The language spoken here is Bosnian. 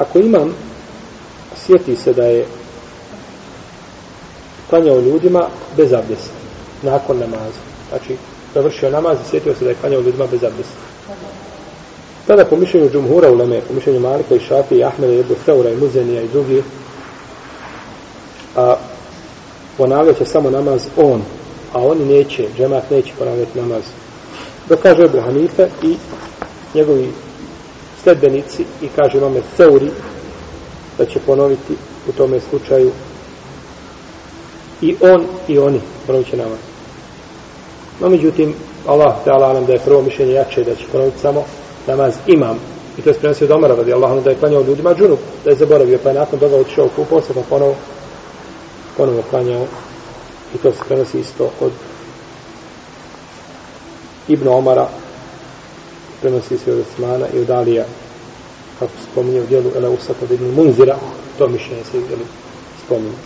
ako imam, sjeti se da je klanjao ljudima bez abdesta, nakon namaza. Znači, završio namaz i sjetio se da je klanjao ljudima bez abdesta. Tada po mišljenju Džumhura u Leme, po mišljenju Malika i Šafi i Ahmeda i Ebu Feura i Muzenija i drugi, a, ponavljat će samo namaz on, a oni neće, džemat neće ponavljati namaz. Dok kaže Ebu Hanife i njegovi sledbenici i kaže imame Seuri da će ponoviti u tome slučaju i on i oni ponovit će namaz. No, međutim, Allah te alam da je prvo mišljenje jače da će ponoviti samo namaz imam. I to je sprenosio od Omara, radi Allahom da je klanjao ljudima džunup, da je zaboravio, pa je nakon toga otišao u kupao se, pa ponovo, ponovo klanjao. I to se prenosi isto od Ibn Omara, prenosi se od Osmana i od Alija, kako se spominje u dijelu Ela Usata Ibn Munzira, to mišljenje se spominje.